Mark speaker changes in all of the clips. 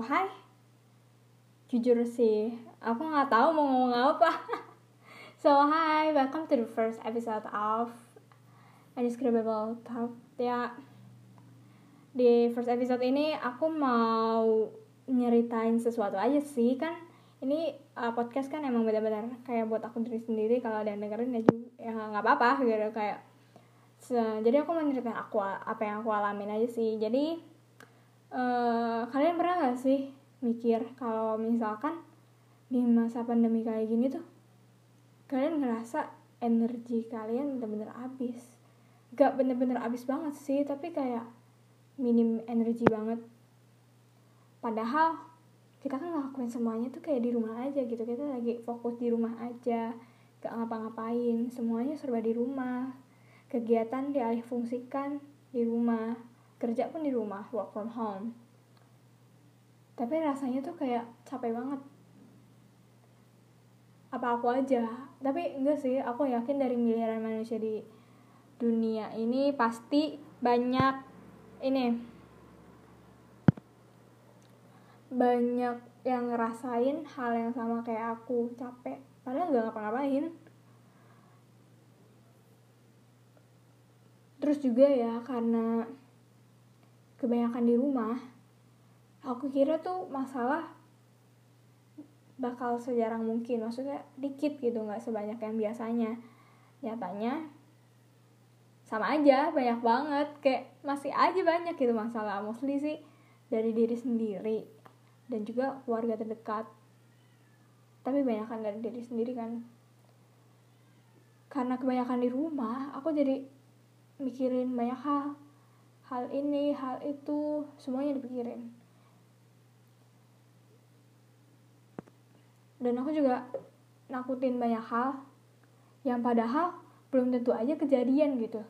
Speaker 1: Hi. Jujur sih, aku nggak tahu mau ngomong apa. so, hi, welcome to the first episode of Indescribable Talk. Ya, di first episode ini aku mau nyeritain sesuatu aja sih kan ini uh, podcast kan emang benar-benar kayak buat aku diri sendiri kalau ada yang dengerin ya juga ya nggak apa-apa gitu kayak so, jadi aku mau nyeritain aku apa yang aku alamin aja sih jadi uh, kalian pernah gak sih mikir kalau misalkan di masa pandemi kayak gini tuh kalian ngerasa energi kalian bener-bener habis? Gak bener-bener habis banget sih tapi kayak minim energi banget. Padahal kita kan ngelakuin semuanya tuh kayak di rumah aja gitu kita lagi fokus di rumah aja gak ngapa-ngapain. Semuanya serba di rumah kegiatan dialih fungsikan di rumah kerja pun di rumah work from home. Tapi rasanya tuh kayak capek banget. Apa aku aja. Tapi enggak sih aku yakin dari miliaran manusia di dunia ini pasti banyak ini. Banyak yang ngerasain hal yang sama kayak aku capek. Padahal gak ngapa-ngapain. Terus juga ya karena kebanyakan di rumah aku kira tuh masalah bakal sejarang mungkin maksudnya dikit gitu nggak sebanyak yang biasanya. Nyatanya sama aja banyak banget kayak masih aja banyak gitu masalah mostly sih dari diri sendiri dan juga keluarga terdekat. Tapi kebanyakan dari diri sendiri kan. Karena kebanyakan di rumah aku jadi mikirin banyak hal hal ini hal itu semuanya dipikirin. Dan aku juga nakutin banyak hal yang padahal belum tentu aja kejadian gitu.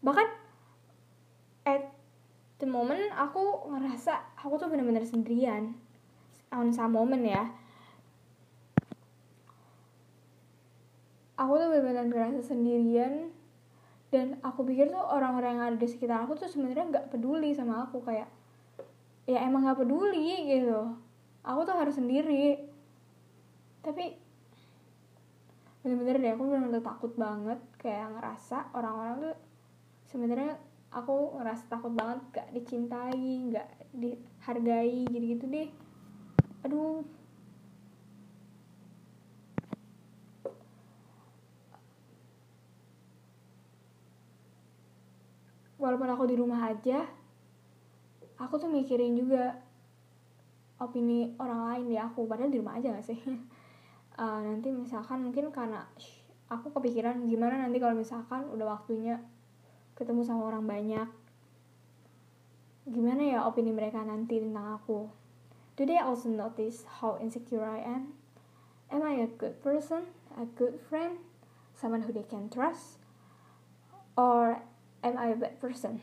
Speaker 1: Bahkan at the moment aku ngerasa aku tuh bener-bener sendirian on some moment ya. Aku tuh bener-bener ngerasa sendirian dan aku pikir tuh orang-orang yang ada di sekitar aku tuh sebenarnya nggak peduli sama aku kayak ya emang nggak peduli gitu. Aku tuh harus sendiri. Tapi bener-bener deh aku bener-bener takut banget. Kayak ngerasa orang-orang tuh sebenarnya aku ngerasa takut banget gak dicintai gak dihargai gitu-gitu deh. Aduh walaupun aku di rumah aja aku tuh mikirin juga opini orang lain di aku. Padahal di rumah aja gak sih? Uh, nanti misalkan mungkin karena aku kepikiran gimana nanti kalau misalkan udah waktunya ketemu sama orang banyak gimana ya opini mereka nanti tentang aku? Do they also notice how insecure I am? Am I a good person a good friend someone who they can trust or am I a bad person?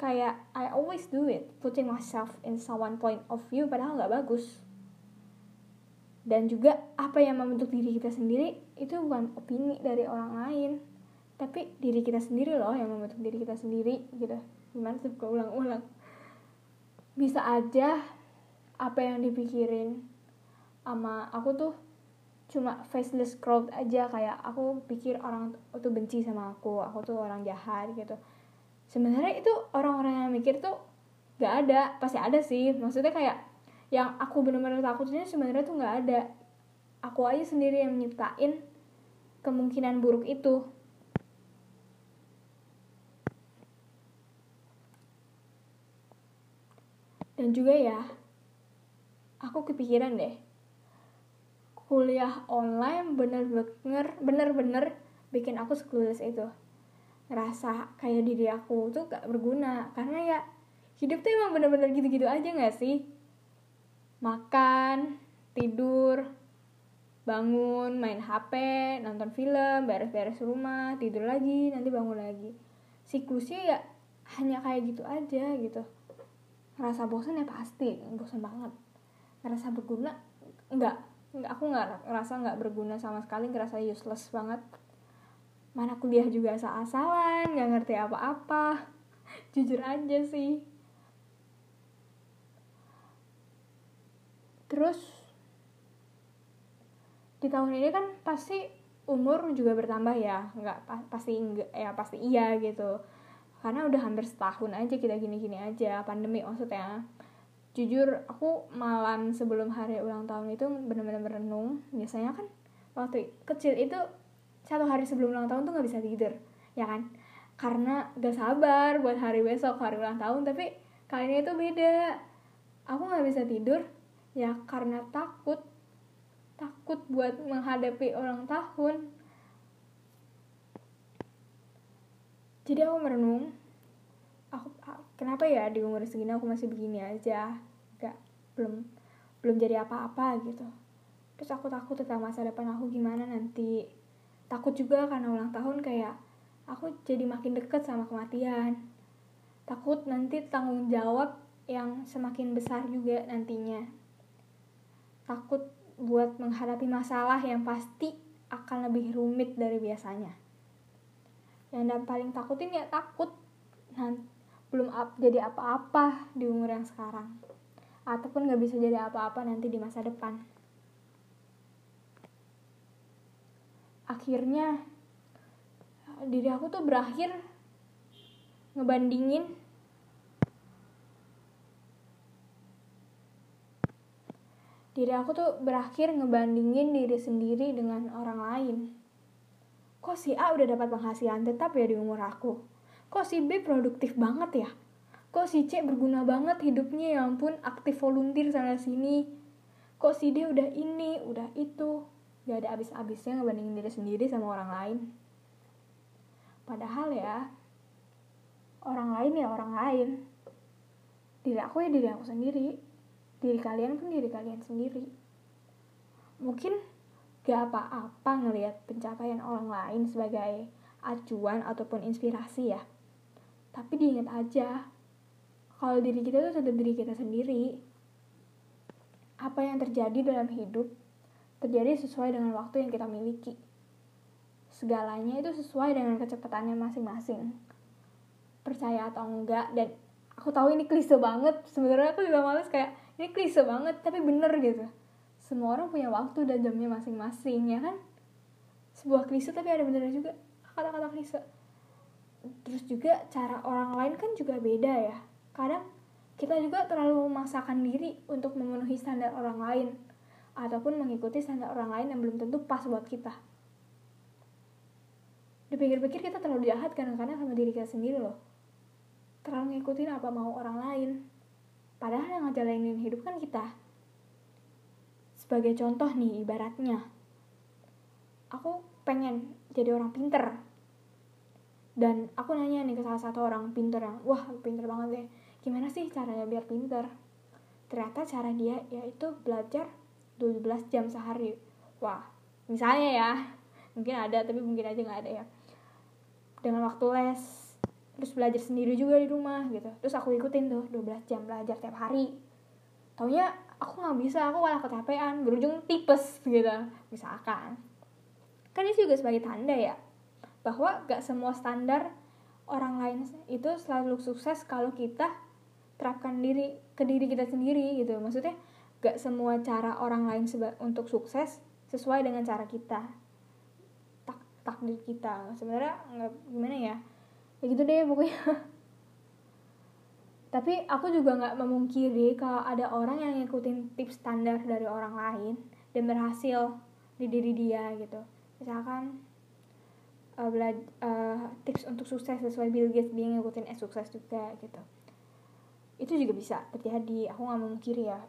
Speaker 1: Kayak I always do it putting myself in someone point of view padahal nggak bagus. Dan juga apa yang membentuk diri kita sendiri itu bukan opini dari orang lain. Tapi diri kita sendiri loh yang membentuk diri kita sendiri gitu. Gimana tuh ulang-ulang? Bisa aja apa yang dipikirin sama aku tuh cuma faceless crowd aja kayak aku pikir orang tuh benci sama aku aku tuh orang jahat gitu. Sebenarnya itu orang-orang yang mikir tuh gak ada pasti ada sih. Maksudnya kayak yang aku benar-benar takutnya sebenarnya tuh nggak ada. Aku aja sendiri yang nyiptain kemungkinan buruk itu. Dan juga ya aku kepikiran deh kuliah online bener-bener bener-bener bikin aku sekelulus itu. Ngerasa kayak diri aku tuh gak berguna karena ya hidup tuh emang bener-bener gitu-gitu aja gak sih? Makan tidur bangun main HP nonton film beres-beres rumah tidur lagi nanti bangun lagi. Siklusnya ya hanya kayak gitu aja gitu. Ngerasa bosan ya pasti bosan banget. Ngerasa berguna enggak enggak aku nggak ngerasa nggak berguna sama sekali ngerasa useless banget. Mana kuliah juga asal-asalan nggak ngerti apa-apa. Jujur aja sih. Terus di tahun ini kan pasti umur juga bertambah ya. Nggak pa pasti enggak ya pasti iya gitu. Karena udah hampir setahun aja kita gini-gini aja pandemi maksudnya jujur aku malam sebelum hari ulang tahun itu benar-benar merenung biasanya kan waktu kecil itu satu hari sebelum ulang tahun tuh nggak bisa tidur ya kan? Karena gak sabar buat hari besok hari ulang tahun tapi kali ini itu beda. Aku nggak bisa tidur ya karena takut takut buat menghadapi ulang tahun. Jadi aku merenung aku kenapa ya di umur segini aku masih begini aja? Gak belum belum jadi apa-apa gitu. Terus aku takut tentang masa depan aku gimana nanti. Takut juga karena ulang tahun kayak aku jadi makin deket sama kematian. Takut nanti tanggung jawab yang semakin besar juga nantinya. Takut buat menghadapi masalah yang pasti akan lebih rumit dari biasanya. Yang dan paling takutin ya takut. Nanti belum up, jadi apa-apa di umur yang sekarang. Ataupun gak bisa jadi apa-apa nanti di masa depan. Akhirnya diri aku tuh berakhir ngebandingin diri aku tuh berakhir ngebandingin diri sendiri dengan orang lain. Kok si A udah dapat penghasilan tetap ya di umur aku kok si B produktif banget ya? Kok si C berguna banget hidupnya? Ya ampun aktif volunteer sana sini. Kok si D udah ini udah itu? Gak ada abis-abisnya ngebandingin diri sendiri sama orang lain. Padahal ya orang lain ya orang lain. Diri aku ya diri aku sendiri. Diri kalian pun diri kalian sendiri. Mungkin gak apa-apa ngelihat pencapaian orang lain sebagai acuan ataupun inspirasi ya tapi diingat aja kalau diri kita itu tetap diri kita sendiri. Apa yang terjadi dalam hidup terjadi sesuai dengan waktu yang kita miliki. Segalanya itu sesuai dengan kecepatannya masing-masing. Percaya atau enggak dan aku tahu ini klise banget. Sebenarnya aku juga males kayak ini klise banget tapi bener gitu. Semua orang punya waktu dan jamnya masing-masing ya kan? Sebuah klise tapi ada benernya juga. Kata-kata klise terus juga cara orang lain kan juga beda ya. Kadang kita juga terlalu memaksakan diri untuk memenuhi standar orang lain ataupun mengikuti standar orang lain yang belum tentu pas buat kita. Dipikir-pikir kita terlalu jahat kadang-kadang sama diri kita sendiri loh. Terlalu ngikutin apa mau orang lain. Padahal yang ngejalanin hidup kan kita. Sebagai contoh nih ibaratnya. Aku pengen jadi orang pinter dan aku nanya nih ke salah satu orang pinter yang wah pinter banget deh. Gimana sih caranya biar pinter? Ternyata cara dia yaitu belajar 12 jam sehari. Wah misalnya ya mungkin ada tapi mungkin aja nggak ada ya. Dengan waktu les terus belajar sendiri juga di rumah gitu. Terus aku ikutin tuh 12 jam belajar tiap hari. Taunya aku nggak bisa aku malah kecapean berujung tipes gitu. Misalkan. Kan ini juga sebagai tanda ya bahwa gak semua standar orang lain itu selalu sukses kalau kita terapkan diri ke diri kita sendiri gitu. Maksudnya gak semua cara orang lain seba untuk sukses sesuai dengan cara kita. Takdir kita. Sebenarnya nggak gimana ya? Ya gitu deh pokoknya. Tapi aku juga nggak memungkiri kalau ada orang yang ngikutin tips standar dari orang lain dan berhasil di diri dia gitu. Misalkan uh, belaj uh, tips untuk sukses sesuai Bill Gates dia ngikutin eh sukses juga gitu. Itu juga bisa terjadi aku nggak memungkiri ya.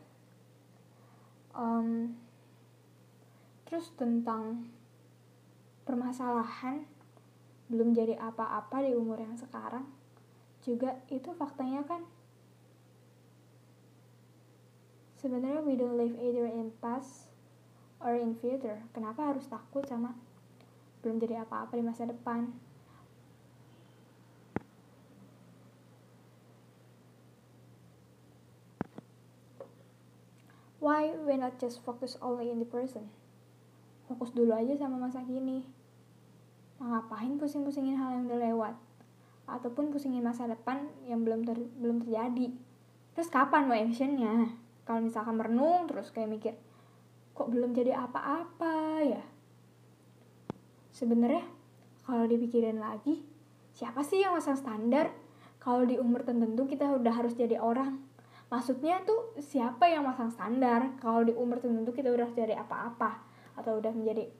Speaker 1: Um, terus tentang permasalahan belum jadi apa-apa di umur yang sekarang juga itu faktanya kan sebenarnya we don't live either in past or in future. Kenapa harus takut sama belum jadi apa-apa di masa depan. Why we not just focus only in the person? Fokus dulu aja sama masa kini. Nah, ngapain pusing-pusingin hal yang udah lewat? Ataupun pusingin masa depan yang belum ter belum terjadi. Terus kapan mau actionnya? Kalau misalkan merenung terus kayak mikir kok belum jadi apa-apa ya sebenarnya kalau dipikirin lagi siapa sih yang masang standar? Kalau di umur tertentu kita udah harus jadi orang. Maksudnya tuh siapa yang masang standar? Kalau di umur tertentu kita udah jadi apa-apa atau udah menjadi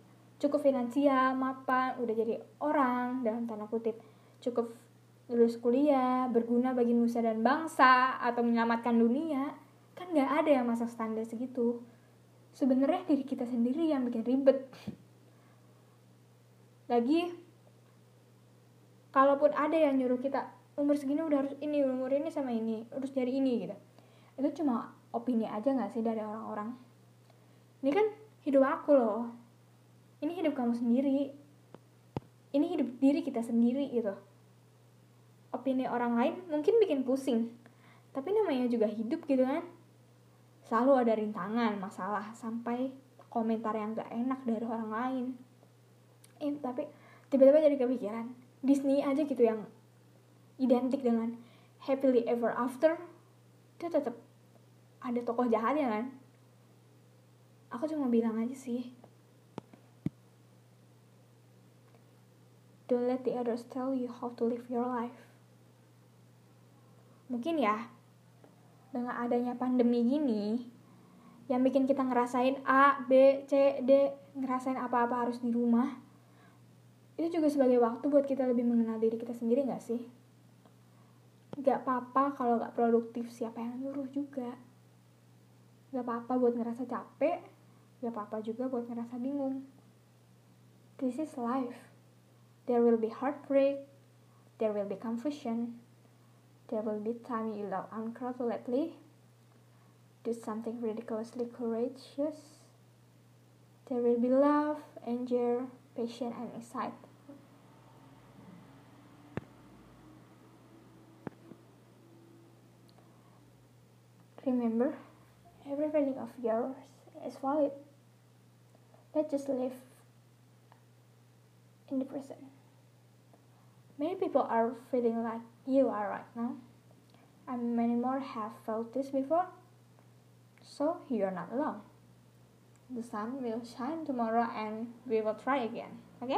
Speaker 1: cukup finansial mapan udah jadi orang dalam tanda kutip cukup lulus kuliah berguna bagi nusa dan bangsa atau menyelamatkan dunia kan nggak ada yang masang standar segitu. Sebenarnya diri kita sendiri yang bikin ribet lagi kalaupun ada yang nyuruh kita umur segini udah harus ini umur ini sama ini harus jadi ini gitu. Itu cuma opini aja gak sih dari orang-orang? Ini kan hidup aku loh. Ini hidup kamu sendiri. Ini hidup diri kita sendiri gitu. Opini orang lain mungkin bikin pusing tapi namanya juga hidup gitu kan? Selalu ada rintangan masalah sampai komentar yang gak enak dari orang lain tapi tiba-tiba jadi kepikiran. Disney aja gitu yang identik dengan happily ever after itu tetap ada tokoh jahatnya kan? Aku cuma bilang aja sih. Don't let the others tell you how to live your life. Mungkin ya dengan adanya pandemi gini yang bikin kita ngerasain A, B, C, D ngerasain apa-apa harus di rumah itu juga sebagai waktu buat kita lebih mengenal diri kita sendiri gak sih? Gak apa-apa kalau gak produktif siapa yang nyuruh juga Gak apa-apa buat ngerasa capek, gak apa-apa juga buat ngerasa bingung. This is life. There will be heartbreak, there will be confusion, there will be time you love uncontrollably, do something ridiculously courageous. There will be love, anger, passion, and excitement. Remember, every feeling of yours is valid. Let's just live in the present. Many people are feeling like you are right now, and many more have felt this before. So you're not alone. The sun will shine tomorrow and we will try again, okay?